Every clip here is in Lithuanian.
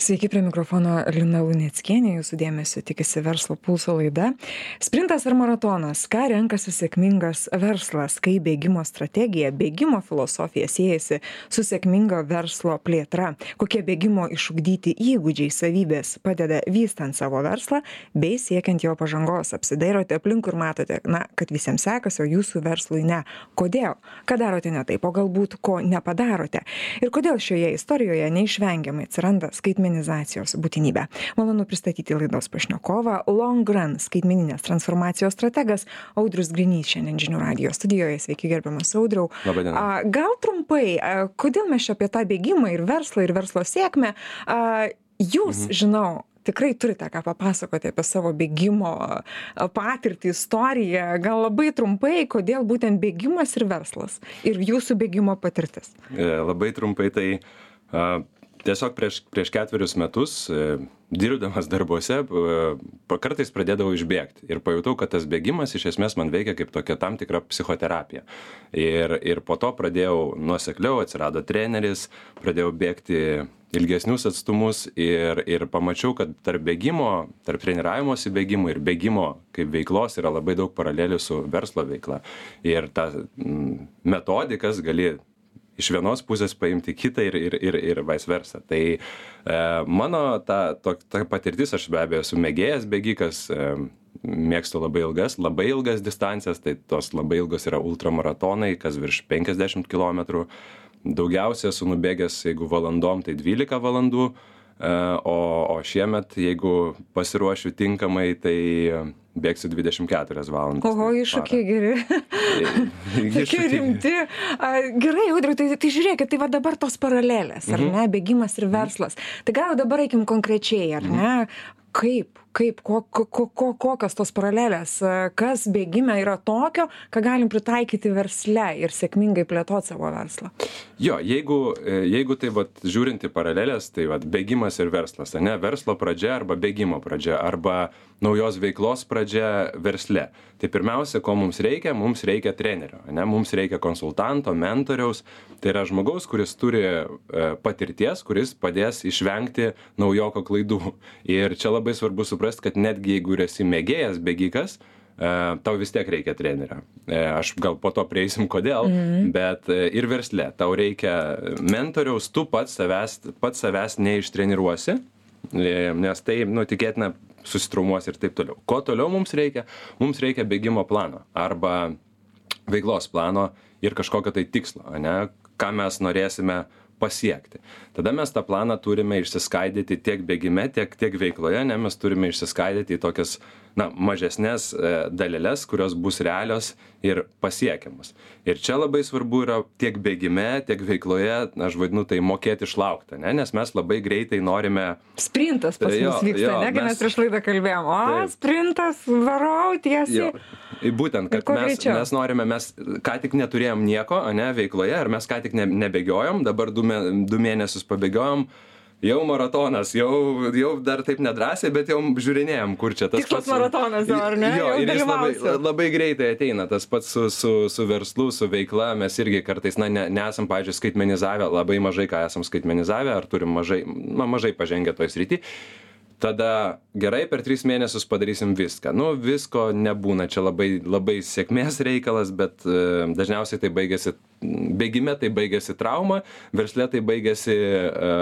Sveiki, prie mikrofono Lina Luneckienė, jūsų dėmesio tikisi verslo pulso laida. Sprintas ar maratonas, ką renkasi sėkmingas verslas, kai bėgimo strategija, bėgimo filosofija siejasi su sėkmingo verslo plėtra, kokie bėgimo išugdyti įgūdžiai savybės padeda vystant savo verslą bei siekiant jo pažangos. Apsidairote aplink ir matote, na, kad visiems sekasi, o jūsų verslui ne. Kodėl? Ką darote ne taip, o galbūt ko nepadarote? Ir kodėl šioje istorijoje neišvengiamai atsiranda skaitmeninis skaitmenizacijos būtinybę. Malonu pristatyti laidos pašnekovą Long Run skaitmeninės transformacijos strategas Audrius Grinys šiandien žinių radio studijoje. Sveiki, gerbiamas Audriau. Labadiena. Gal trumpai, kodėl mes čia apie tą bėgimą ir verslą ir verslo sėkmę? Jūs, mhm. žinau, tikrai turite ką papasakoti apie savo bėgimo patirtį, istoriją. Gal labai trumpai, kodėl būtent bėgimas ir verslas ir jūsų bėgimo patirtis? E, labai trumpai tai tiesiog prieš prieš ketverius metus e, dirbdamas darbuose e, kartais pradėdavau išbėgt ir pajutau kad tas bėgimas iš esmės man veikia kaip tokia tam tikra psichoterapija. Ir ir po to pradėjau nuosekliau atsirado treneris pradėjau bėgti ilgesnius atstumus ir ir pamačiau kad tarp bėgimo tarp treniravimosi bėgimo ir bėgimo kaip veiklos yra labai daug paralelių su verslo veikla. Ir ta metodikas gali iš vienos pusės paimti kitą ir ir ir ir vice versa. Tai e, mano ta to ta patirtis aš be abejo esu mėgėjas bėgikas e, mėgstu labai ilgas labai ilgas distancijas tai tos labai ilgos yra ultramaratonai kas virš penkiasdešimt kilometrų. Daugiausia esu nubėgęs jeigu valandom tai dvylika valandų. e, o o šiemet jeigu pasiruošiu tinkamai tai bėgsiu 24 valandas. Oho, iššūkiai geri. Tokie rimti. Gerai, Audriu, tai, tai žiūrėkit, tai va dabar tos paralelės, ar mhm. ne, bėgimas ir verslas. Tai gal dabar eikim konkrečiai, ar ne, kaip kaip ko ko ko ko kokios tos paralelės kas bėgime yra tokio ką galim pritaikyti versle ir sėkmingai plėtot savo verslą. Jo jeigu e, jeigu taip vat žiūrint į paraleles tai vat bėgimas ir verslas ane verslo pradžia arba bėgimo pradžia arba naujos veiklos pradžia versle. Tai pirmiausia ko mums reikia? Mums reikia trenerio ane mums reikia konsultanto mentoriaus. Tai yra žmogaus kuris turi e, patirties kuris padės išvengti naujoko klaidų. Ir čia labai svarbu suprast kad netgi jeigu ir esi mėgėjas bėgikas e, tau vis tiek reikia trenerio. E, aš gal po to prieisim kodėl, mm. bet ir versle tau reikia mentoriaus, tu pats savęs, pats savęs neištreniruosi, nes tai, nu, tikėtina, susitrumuos ir taip toliau. Ko toliau mums reikia? Mums reikia bėgimo plano arba veiklos plano ir kažkokio tai tikslo, ne, ką mes norėsime pasiekti. Tada mes tą planą turime išsiskaidyti tiek bėgime, tiek, tiek veikloje, ne, mes turime išsiskaidyti į tokias na, mažesnės e, dalelės, kurios bus realios ir pasiekiamas. Ir čia labai svarbu yra tiek bėgime, tiek veikloje, aš vadinu tai mokėti išlaukti, ne, nes mes labai greitai norime. Sprintas pas mus vyksta, ne, kai mes, prieš laidą kalbėjom, o, sprintas, varau tiesiai. Būtent, kad mes, mes norime, mes ką tik neturėjom nieko, ne, veikloje, ar mes ką tik ne, nebėgiojom, dabar du, mė, du mėnesius pabėgiojom, jau maratonas, jau, jau dar taip nedrasiai, bet jau žiūrinėjom, kur čia tas Tikslas pats. maratonas, ar ne? Jo, ir jis labai, labai greitai ateina, tas pats su, su, su verslu, su veikla, mes irgi kartais, na, ne, nesam, pažiūrėjau, skaitmenizavę, labai mažai ką esam skaitmenizavę, ar turim mažai, na, mažai pažengę toj srity tada gerai per tris mėnesius padarysim viską nu visko nebūna čia labai labai sėkmės reikalas bet e, dažniausiai tai baigiasi bėgime tai baigiasi trauma versle tai baigiasi e,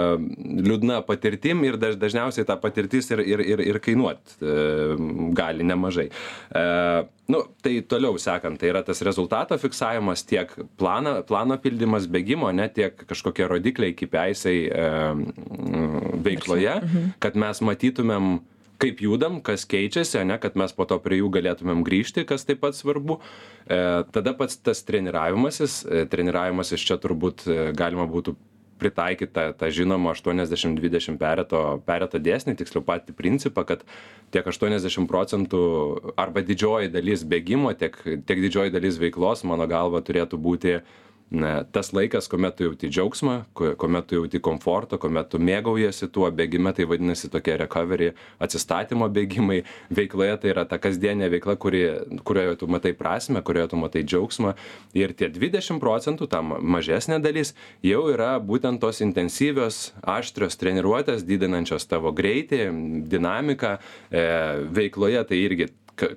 liūdna patirtim ir daž dažniausiai ta patirtis ir ir ir ir kainuot e, gali nemažai nu tai toliau sekant tai yra tas rezultato fiksavimas tiek planą plano pildymas bėgimo ane tiek kažkokie rodikliai kipiaisai veikloje mhm. kad mes matytumėm kaip judam kas keičiasi ane kad mes po to prie jų galėtumėm grįžti kas taip pat svarbu. E, tada pats tas treniravimasis e, treniravimasis čia turbūt e, galima būtų pritaikyt tą tą žinomą aštuoniasdešim dvidešim pereto pereto dėsnį tiksliau patį principą kad tiek aštuoniasdešim procentų arba didžioji dalis bėgimo tiek tiek didžioji dalis veiklos mano galva turėtų būti na tas laikas kuomet tu jauti džiaugsmą kuomet tu jauti komfortą kuomet tu mėgaujiesi tuo bėgime tai vadinasi tokie recovery atsistatymo bėgimai. Veikloje tai yra ta kasdienė veikla kuri kurioje tu matai prasmę kurioje tu matai džiaugsmą. Ir tie dvidešim procentų ta mažesnė dalis jau yra būtent tos intensyvios aštrios treniruotės didinančios tavo greitį dinamiką. E, veikloje tai irgi ka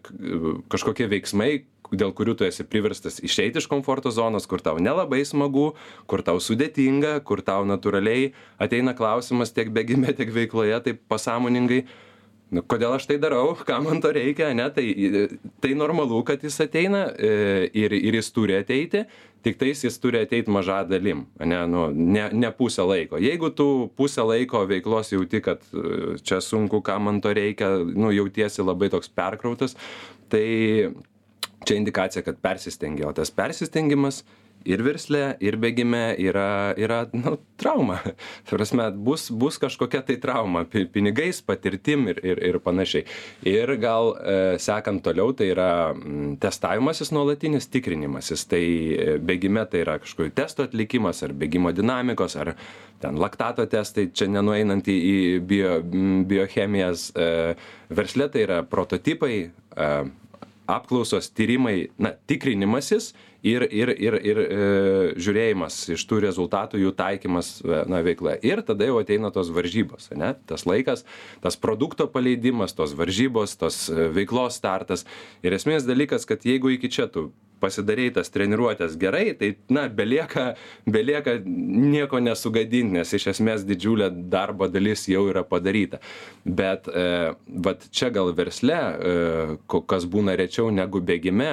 kažkokie veiksmai dėl kurių tu esi priverstas išeit iš komforto zonos kur tau nelabai smagu kur tau sudėtinga kur tau natūraliai ateina klausimas tiek bėgime tiek veikloje taip pasąmoningai nu kodėl aš tai darau? Kam man to reikia? Ane tai tai normalu kad jis ateina e, ir ir jis turi ateiti tiktais jis turi ateit maža dalim ane nu ne ne pusę laiko. Jeigu tu pusę laiko veiklos jauti kad e, čia sunku kam man to reikia nu jautiesi labai toks perkrautas tai čia indikacija kad persistengi o tas persistengimas ir versle ir bėgime yra yra nu trauma. Ta prasme bus bus kažkokia tai trauma pi pinigais patirtim ir ir ir panašiai. Ir gal e, sekant toliau tai yra testavimasis nuolatinis tikrinimasis. Tai e, bėgime tai yra kažkokių testų atlikimas ar bėgimo dinamikos ar ten laktato testai čia nenueinant į į bio biochemijas e, versle tai yra prototipai apklausos tyrimai na tikrinimasis ir ir ir ir e, žiūrėjimas iš tų rezultatų jų taikymas e, na veikloje ir tada jau ateina tos varžybos ane? Tas laikas tas produkto paleidimas tos varžybos tos e, veiklos startas. Ir esminis dalykas kad jeigu iki čia tu pasidarei tas treniruotes gerai tai na belieka belieka nieko nesugadint nes iš esmės didžiulė darbo dalis jau yra padaryta. Bet vat čia gal versle kas būna rečiau negu bėgime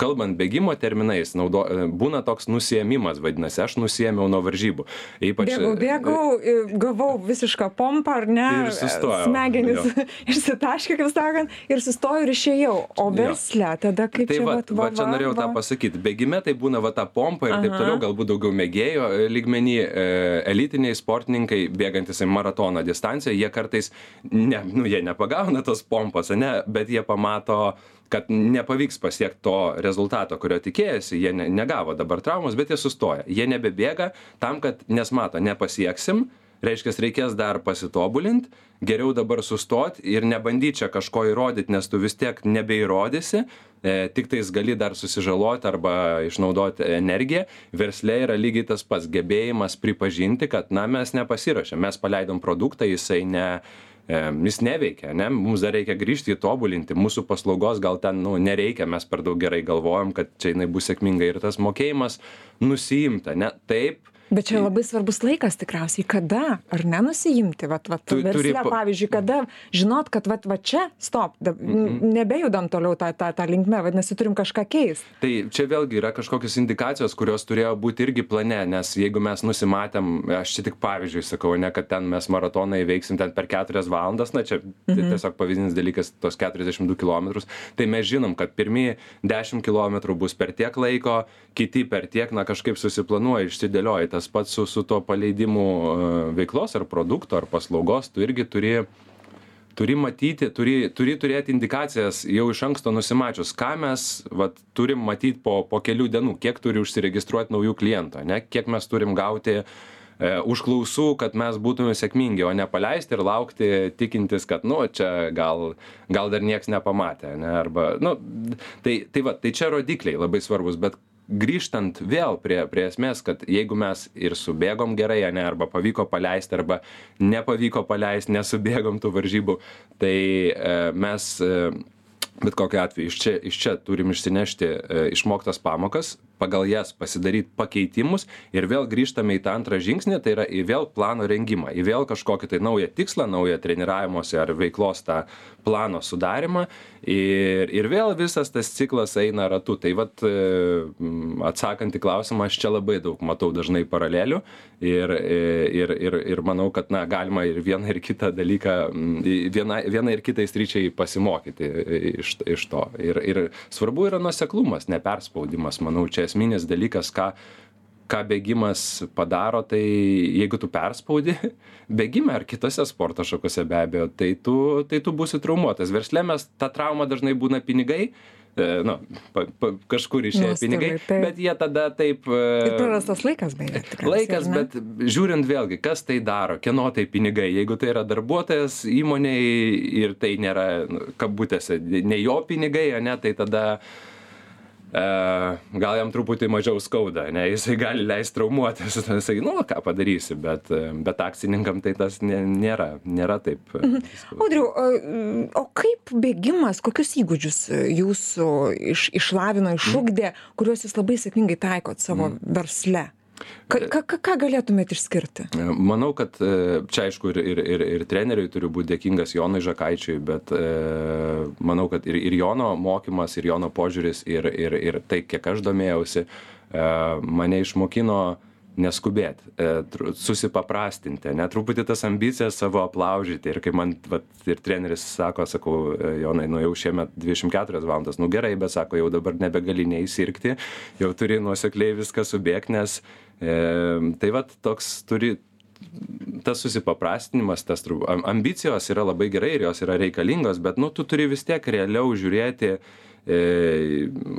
kalbant bėgimo terminais naudo e, būna toks nusiėmimas vadinasi aš nusiėmiau nuo varžybų. Ypač bėgau bėgau gavau visišką pompą ar ne ir sustojau smegenys išsitaškė kaip sakant ir sustojau ir išėjau. O versle tada kaip tai čia vat va čia norėjau tą pasakyt bėgime tai būna va ta pompa ir taip toliau galbūt daugiau mėgėjo e, lygmeny e, elitiniai sportininkai bėgantys į maratono distanciją jie kartais ne nu jie nepagauna tos pompos ane bet jie pamato kad nepavyks pasiekt to rezultato kurio tikėjosi. Jie ne negavo dabar traumos bet jie sustoja. Jie nebebėga tam kad nes mato nepasieksim. Reiškias reikės dar pasitobulint geriau dabar sustot ir nebandyt čia kažko įrodyt nes tu vis tiek nebeįrodysi e, tiktais gali dar susižalot arba išnaudot energiją. Versle yra lygiai tas pats gebėjimas pripažinti kad na mes nepasiruošėm. Mes paleidom produktą jisai ne jis neveikia ane? Mums dar reikia grįžti jį tobulinti mūsų paslaugos gal ten nu nereikia. Mes per daug gerai galvojam kad čia jinai bus sėkminga. Ir tas mokėjimas nusiimt ane? Taip bet čia labai svarbus laikas tikriausiai kada ar ne nusiimti vat vat versle pa- pavyzdžiui kada žinot kad vat va čia stop n- nebejudam toliau ta ta ta linkme vadinasi turim kažką keist. Tai čia vėlgi yra kažkokios indikacijos kurios turėjo būt irgi plane nes jeigu mes nusimatėm aš čia tik pavyzdžiui sakau ane kad ten mes maratoną įveiksim ten per keturias valandas na čia tai tiesiog pavyzdinis dalykas tuos keturiasdešim du kilometrus. Tai mes žinom kad pirmi dešim kilometrų bus per tiek laiko kiti per tiek na kažkaip susiplanuoji išsidėlioji tas pats su su tuo paleidimu e, veiklos ar produkto ar paslaugos tu irgi turi turi matyti turi turi turėti indikacijas jau iš anksto nusimačius ką mes vat turim matyt po po kelių dienų kiek turi užsiregistruot naujų klientų ane kiek mes turim gauti e, užklausų kad mes būtume sėkmingi o ne paleisti ir laukti tikintis kad nu čia gal gal dar nieks nepamatė ane arba nu tai tai va tai čia rodikliai labai svarbūs bet grįžtant vėl prie prie esmės kad jeigu mes ir subėgom gerai ane arba pavyko paleist arba nepavyko paleist nesubėgom tų varžybų tai e, mes e, bet kokiu atveju iš čia iš čia turim išsinešti e, išmoktas pamokas pagal jas pasidaryt pakeitimus ir vėl grįžtame į tą antrą žingsnį tai yra į vėl plano rengimą į vėl kažkokį tai naują tikslą naują treniravimosi ar veiklos tą plano sudarymą ir ir vėl visas tas ciklas eina ratu. Tai vat e, atsakant į klausimą aš čia labai daug matau dažnai paralelių ir e, ir ir ir manau kad na galima ir vieną ir kitą dalyką vienai vienai ir kitai sričiai pasimokyti e, iš iš to. Ir ir svarbu yra nuoseklumas neperspaudimas manau čia esminis dalykas ką ką bėgimas padaro tai jeigu tu perspaudi bėgime ar kitose sporto šakose be abejo tai tu tai tu būsi traumuotas versle mes ta trauma dažnai būna pinigai e, nu, pa, pa, kažkur Nuostoliai, pinigai, taip. bet jie tada taip... e, Ir prarastas laikas, beje. tikriausiai, Laikas, ne? bet žiūrint vėlgi, kas tai daro, kieno tai pinigai. Jeigu tai yra darbuotojas įmoniai ir tai nėra, nu, kabutėse, ne jo pinigai, ane, tai tada e, gal jam truputį mažiau skauda, ne, jisai gali leisti traumuotis, jisai, nu, ką padarysi, bet, e, bet akcininkam tai tas nė- nėra, nėra taip. e, skauda. Audriu, o, kaip bėgimas, kokius įgūdžius jūsų iš, išlavino, išugdė, kuriuos jūs labai sėkmingai taikot savo versle? Ka, ka, ką galėtumėte išskirti? E, Manau, kad e, čia aišku ir, ir, ir, ir treneriui turiu būti dėkingas Jonui Žakaičiui, bet e, manau, kad ir, ir Jono mokymas, ir Jono požiūris, ir, ir, ir tai, kiek aš domėjausi, e, mane išmokino neskubėti, e, susipaprastinti, net truputį tas ambicijas savo aplaužyti. Ir kai man vat, ir treneris sako, sakau, e, Jonai, nu jau šiemet 24 valandas, nu gerai, bet sako, jau dabar nebegali neįsirgti, jau turi nuosekliai viską subėgti, nes tai vat toks turi tas susipaprastinimas, tas ambicijos yra labai gerai ir jos yra reikalingos, bet nu, tu turi vis tiek realiau žiūrėti, e,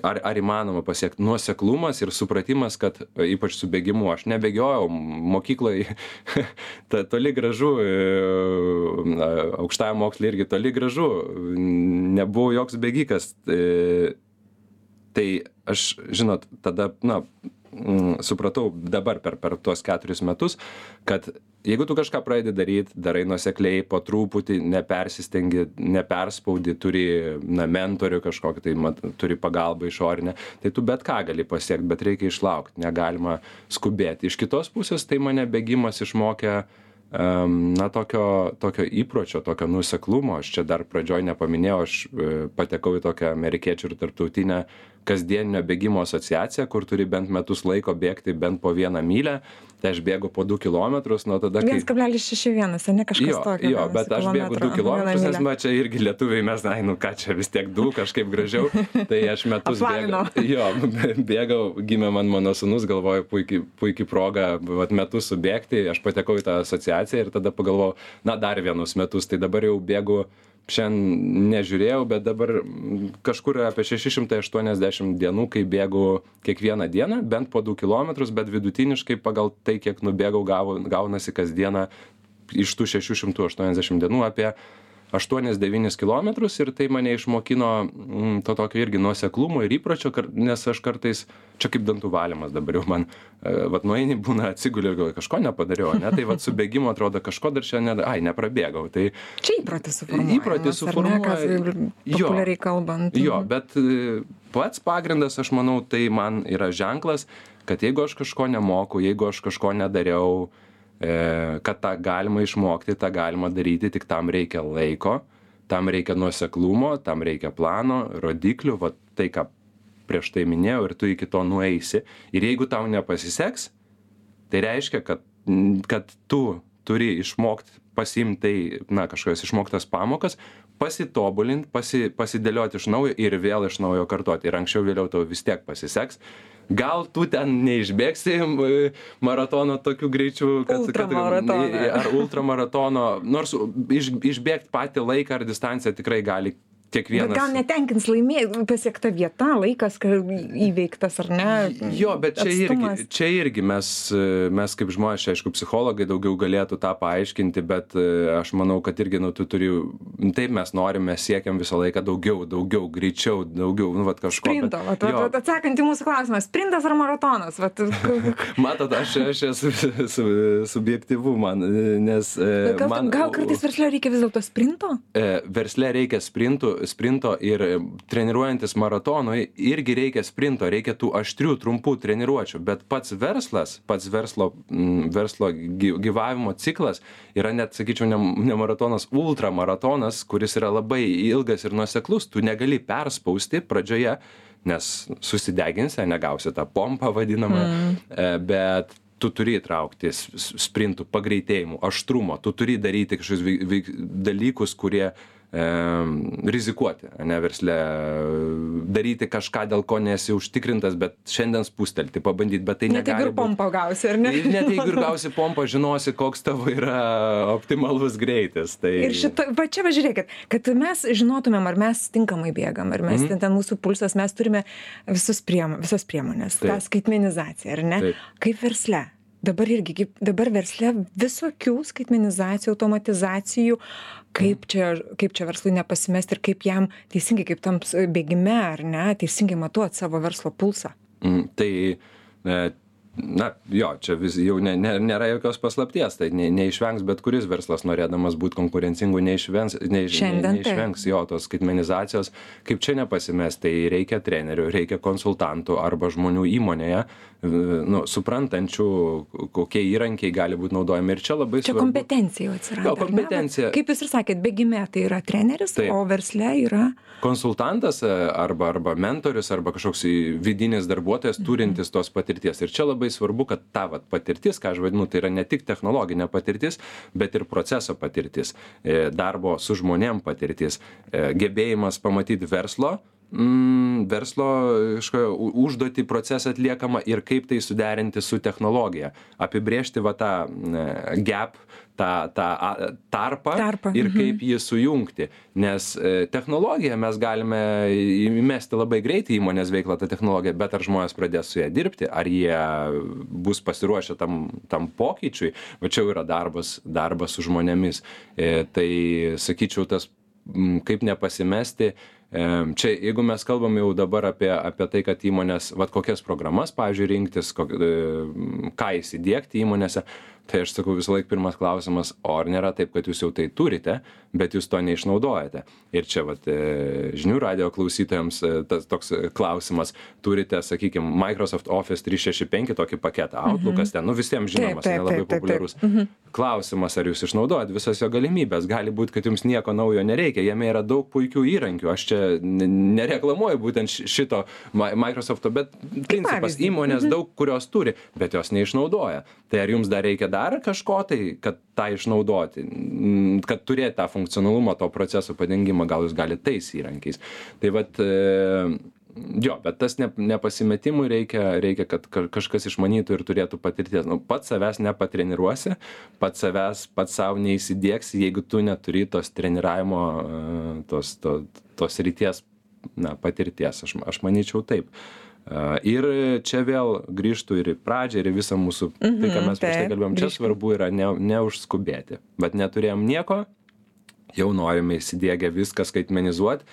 ar, ar įmanoma pasiekti nuoseklumas ir supratimas, kad e, ypač su bėgimu aš nebėgiojau mokyklai, ta, toli gražu, e, aukštajam mokslui irgi toli gražu, nebuvau joks bėgikas. Tai aš, žinot, tada, na, mm, supratau dabar per, per tuos keturis metus, kad jeigu tu kažką pradedi daryti, darai nusekliai, po truputį, nepersistengi, neperspaudi, turi, na, mentorių kažkokį, tai mat, turi pagalbą išorinę, tai tu bet ką gali pasiekti, bet reikia išlaukti, negalima skubėti. Iš kitos pusės tai mane bėgimas išmokė na, tokio, tokio įpročio, tokio nuseklumo. Aš čia dar pradžioj nepaminėjau, aš e, patekau į tokią amerikiečių ir tarptautinę kasdieninio bėgimo asociaciją, kur turi bent metus laiko bėgti bent po vieną mylę. Tai aš bėgu po 2 km nuo tada, kai... 1,61, ne kažkas Jo, tokio. jo, bet aš bėgu 2 km, nes man čia irgi lietuviai mes, ai, nu ką čia vis tiek 2, kažkaip gražiau. Tai aš metus bėgau. Jo, bėgau, gimė man mano sunus, galvoju, puikiai, puikiai proga, vat, metus subėgti, aš patekau į tą asociaciją ir tada pagalvojau, na dar vienus metus, tai dabar jau bėgu šiandien nežiūrėjau, bet dabar kažkur apie 680 dienų, kai bėgu kiekvieną dieną, bent po 2 km, bet vidutiniškai pagal tai, kiek nubėgau, gavo, gaunasi kasdieną iš tų 680 dienų apie 8-9 km ir tai mane išmokino mm, to tokio irgi nuoseklumo ir įpročio, nes aš kartais, čia kaip dantų valymas dabar jau man, e, vat nueini būna atsigulė ir galvoju, kažko nepadariau, ne, tai vat su bėgimu atrodo kažko dar čia, ne, ai, neprabėgau. Tai, Čia įprotis suformuojamas. Įprotis suformuoja-. Populiariai kalbant. Jo, bet e, pats pagrindas, aš manau, tai man yra ženklas, kad jeigu aš kažko nemoku, jeigu aš kažko nedariau, kad tą galima išmokti, tą galima daryti, tik tam reikia laiko, tam reikia nuoseklumo, tam reikia plano, rodiklių, va tai, ką prieš tai minėjau, ir tu iki to nueisi. Ir jeigu tau nepasiseks, tai reiškia, kad, kad tu turi išmokti pasimti tai, na, kažkokias išmoktas pamokas, pasitobulinti, pasi, pasidėlioti iš naujo ir vėl iš naujo kartoti. Ir anksčiau vėliau tau vis tiek pasiseks. Gal tu ten neišbėgsi e, maratono tokiu greičiu, kad, kad Ultramaratoną. ar ultramaratono, nors iš, išbėgti patį laiką ar distanciją tikrai gali Bet kiekvienas. gal netenkins laimė, pasiekta vieta, laikas įveiktas ar ne? Jo, bet čia Atstumas. irgi, čia irgi mes, mes kaip žmonės, aišku, psichologai daugiau galėtų tą paaiškinti, bet aš manau, kad irgi, nu, tu turi, taip mes norime, siekiam visą laiką daugiau, daugiau, greičiau, daugiau, nu, vat kažko. Sprinto, bet- vat, vat, atsakant į mūsų klausimą, sprintas ar maratonas? Vat, Matot, aš, aš esu su, subjektyvu, man, nes... e, gal, man, gal kartais versle reikia vis dėlto sprinto? E, versle reikia sprintų, sprinto ir e, treniruojantis maratonui irgi reikia sprinto, reikia tų aštrių, trumpų treniruočių, bet pats verslas, pats verslo, mm, verslo gy- gyvavimo ciklas yra net, sakyčiau, ne, ne maratonas, ultramaratonas, kuris yra labai ilgas ir nuoseklus, tu negali perspausti pradžioje, nes susideginsi, negausi tą pompą vadinamą, mm. bet tu turi įtraukti sprintų, pagreitėjimų, aštrumo, tu turi daryti kažkokius veik- dalykus, kurie rizikuoti, ne versle, daryti kažką, dėl ko nesi užtikrintas, bet šiandien spustelti, pabandyti, bet tai net jeigu ir pompą gausi, ar ne? Net jeigu ir gausi pompą, žinosi, koks tavo yra optimalus greitis. Tai... Ir šito, va čia važiuokit, kad mes žinotumėm, ar mes tinkamai bėgam, ar mes mm -hmm. ten mūsų pulsas, mes turime visus priem, visas priemonės, Taip. tą skaitmenizaciją, ar ne? Taip. Kaip versle dabar irgi kaip dabar versle visokių skaitmenizacijų automatizacijų kaip čia kaip čia verslui nepasimesti ir kaip jam teisingai kaip tam bėgime ar ne teisingai matuot savo verslo pulsą. Mm, tai e, na jo čia vis jau ne ne nėra jokios paslapties tai ne neišvengs bet kuris verslas norėdamas būt konkurencingu neišvengs neiš ne neišvengs jo tos skaitmenizacijos. Kaip čia nepasimest tai reikia trenerių reikia konsultantų arba žmonių įmonėje nu suprantančių kokie įrankiai gali būt naudojami. Ir čia labai čia kompetencija jau atsirado kompetencija. Kaip jūs ir sakėt bėgime tai yra treneris o versle yra konsultantas arba arba mentorius arba kažkoks vidinis darbuotojas turintis tos patirties. Ir čia labai labai svarbu kad ta vat patirtis ką aš vadinu tai yra ne tik technologinė patirtis bet ir proceso patirtis. E, darbo su žmonėm patirtis. E, gebėjimas pamatyt verslo mm, verslo kažkokią užduotį procesą atliekamą ir kaip tai suderinti su technologija apibrėžti va tą gap tą tą tarpą, tarpą. ir mhm. kaip jį sujungti. Nes e, technologiją mes galime įmesti labai greitai įmonės veiklą tą technologiją, bet ar žmonės pradės su ją dirbti, ar jie bus pasiruošę tam, tam pokyčiui, va čia yra darbas, darbas su žmonėmis. E, tai sakyčiau, tas kaip nepasimesti, Čia, jeigu mes kalbam jau dabar apie, apie tai, kad įmonės, vad kokias programas, pavyzdžiui, rinktis, kok, e, ką įsidėkti įmonėse, tai aš sakau visąlaik pirmas klausimas o ar nėra taip kad jūs jau tai turite bet jūs to neišnaudojate? Ir čia vat e, žinių radijo klausytojams e, tas toks klausimas turite sakykim microsoft office trys šeši penki tokį paketą outlookas mhm. ten nu visiems žinomas ane labai populiarus. Mhm. klausimas ar jūs išnaudojat visas jo galimybes gali būt kad jums nieko naujo nereikia. Jame yra daug puikių įrankių. Aš čia nereklamuoju būtent šito microsofto bet principas įmonės mhm. daug kurios turi bet jos neišnaudoja. Tai ar jums dar reikia dar kažko tai kad tą išnaudoti kad turėt tą funkcionalumą to proceso padengimą gal jūs galit tais įrankiais. Tai vat e, jo bet tas ne nepasimetimui reikia reikia kad kažkas išmanytų ir turėtų patirties. Nu pats savęs nepatreniruosi pats savęs pats sau neįsidiegsi jeigu tu neturi tos treniravimo e, tos to tos srities na patirties. Aš aš manyčiau taip Ir čia vėl grįžtų ir į pradžią, ir į visą mūsų, mm -hmm, tai ką mhm, mes prieš tai kalbėjom, čia svarbu yra ne, neužskubėti. Bet neturėjom nieko, jau norime įsidėgę viską skaitmenizuoti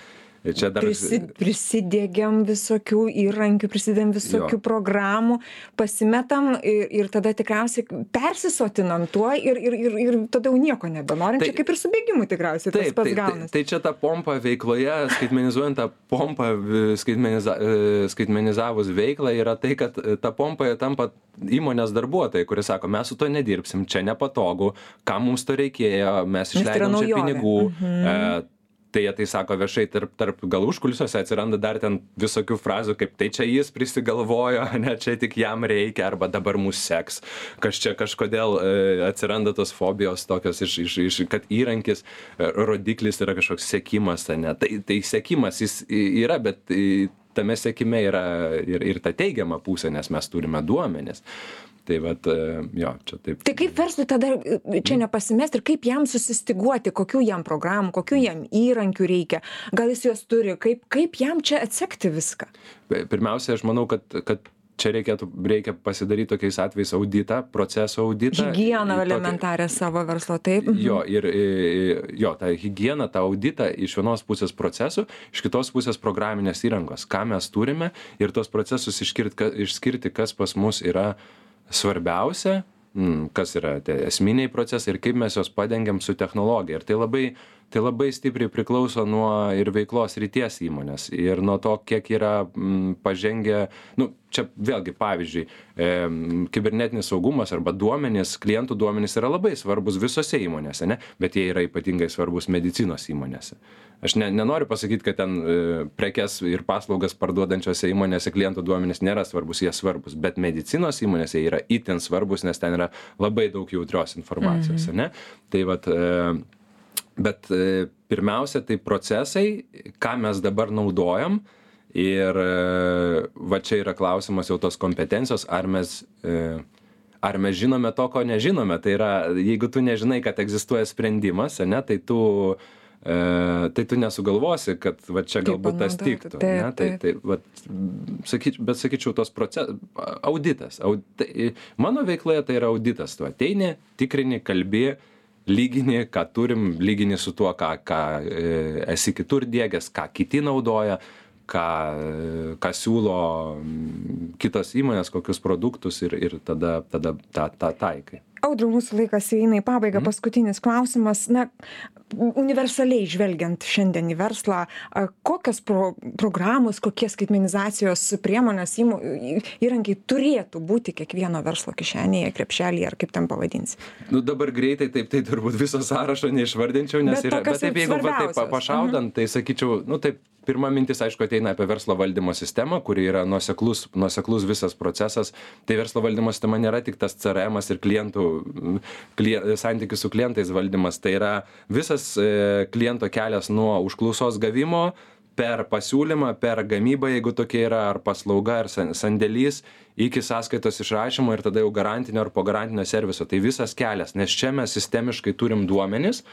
Ir čia dar. Prisi, prisidėgiam visokių įrankių, prisidėm visokių jo. programų, pasimetam ir, ir tada tikriausiai persisotinam tuo ir, ir, ir, ir tada jau nieko nebenorim. Tai, čia kaip ir su bėgimu tikriausiai taip, tas pats tai, gaunasi. Tai, tai čia ta pompa veikloje, skaitmenizuojant tą pompą, skaitmeniza, skaitmenizavus veiklą, yra tai, kad ta pompa tampa įmonės darbuotojai, kurie sako, mes su to nedirbsim, čia nepatogu, kam mums to reikėjo, mes išleidom čia pinigų. Mhm. E, tai jie tai sako viešai tarp tarp gal užkulisiuose atsiranda dar ten visokių frazių kaip tai čia jis prisigalvojo ane čia tik jam reikia arba dabar mus seks. Kas čia kažkodėl e, atsiranda tos fobijos tokios iš iš iš kad įrankis e, rodiklis yra kažkoks sekimas ane tai tai sekimas jis yra bet tame sekime yra ir ir ta teigiama pusė nes mes turime duomenis tai vat e, jo čia taip. Tai kaip verslui tada e, čia nepasimest ir kaip jam susistyguoti kokių jam programų kokių jam įrankių reikia? Gal jis juos turi? Kaip kaip jam čia atsekti viską? Pirmiausia aš manau kad kad čia reikėtų reikia pasidaryt tokiais atvejais auditą proceso auditą. Higieną elementarią savo verslo taip. Jo ir jo tą higieną tą auditą iš vienos pusės procesų iš kitos pusės programinės įrangos. Ką mes turime ir tuos procesus išskirt išskirti kas pas mus yra svarbiausia mm, kas yra tie esminiai procesai ir kaip mes juos padengiam su technologija. Ir tai labai tai labai stipriai priklauso nuo ir veiklos srities įmonės ir nuo to kiek yra mm, pažengę nu čia vėlgi pavyzdžiui kibernetinis saugumas arba duomenys klientų duomenys yra labai svarbūs visose įmonėse ane bet jie yra ypatingai svarbūs medicinos įmonėse. Aš ne nenoriu pasakyt kad ten e, prekes ir paslaugas parduodančiose įmonėse klientų duomenys nėra svarbūs jie svarbūs bet medicinos įmonėse yra itin svarbūs nes ten yra labai daug jautrios informacijos mhm. ane tai vat e, bet e, pirmiausia tai procesai, ką mes dabar naudojam ir e, va čia yra klausimas jau tos kompetencijos, ar mes, e, ar mes žinome to, ko nežinome. Tai yra, jeigu tu nežinai, kad egzistuoja sprendimas, ne, tai tu E, tai tu nesugalvosi, kad va, čia galbūt tas tiktų. Taip, ne? Tai, tai, va, sakyč, bet sakyčiau, tos procesas, auditas. Aud, tai, mano veikloje tai yra auditas. Tu ateini, tikrini, kalbi, lygini, ką turim, lygini su tuo, ką, ką e, esi kitur dėgęs, ką kiti naudoja, ką, ką siūlo kitos įmonės, kokius produktus ir, ir tada, tada tą, tą taikai. Audriu, mūsų laikas eina į pabaigą. Paskutinis klausimas. Na, universaliai žvelgiant šiandien į verslą, kokios pro, programos, kokie skaitmenizacijos priemonės, įmo, įrankiai turėtų būti kiekvieno verslo kišenėje, krepšelėje ar kaip ten pavadinsi? Nu dabar greitai taip, tai turbūt viso sąrašo neišvardinčiau, nes yra, bet taip jeigu va, taip pa- pašaudant, tai sakyčiau, nu taip, pirma mintis, aišku, ateina apie verslo valdymo sistemą, kuri yra nuoseklus, nuoseklus visas procesas. Tai verslo valdymo sistema nėra tik tas CRM ir klientų, mm, klie, santykių su klientais valdymas, tai yra visas e, kliento kelias nuo užklausos gavimo per pasiūlymą, per gamybą, jeigu tokia yra, ar paslauga, ar san- sandėlys, iki sąskaitos išrašymo ir tada jau garantinio ar po garantinio serviso. Tai visas kelias, nes čia mes sistemiškai turim duomenis,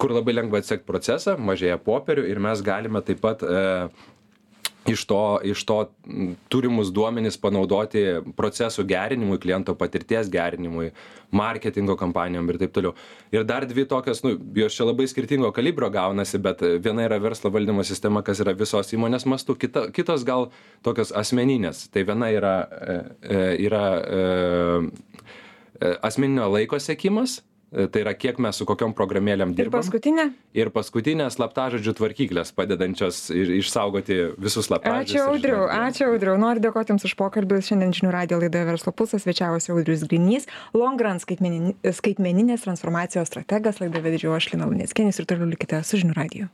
kur labai lengva atsekti procesą, mažėja popierių ir mes galime taip pat e, iš to, iš to turimus duomenys panaudoti procesų gerinimui, kliento patirties gerinimui, marketingo kampanijom ir taip toliau. Ir dar dvi tokios, nu, jos čia labai skirtingo kalibro gaunasi, bet viena yra verslo valdymo sistema, kas yra visos įmonės mastu, kita, kitos gal tokios asmeninės. Tai viena yra, e, e, yra e, asmeninio laiko sekimas, tai yra kiek mes su kokiom programėlėm Ir dirbam. paskutinė? Ir paskutinė slaptažodžių tvarkyklės, padedančios ir išsaugoti visus slaptažodžius. Ačiū ir Audriu, ačiū Audriu. Noriu dėkoti Jums už pokalbį. Šiandien žinių radio laidoje Verslo pulsas svečiavosi Audrius Grinys, skaitmenin- skaitmeninės transformacijos strategas, laidą vedžiau aš Lina Lunėskienis ir toliau likite su žinių radiju.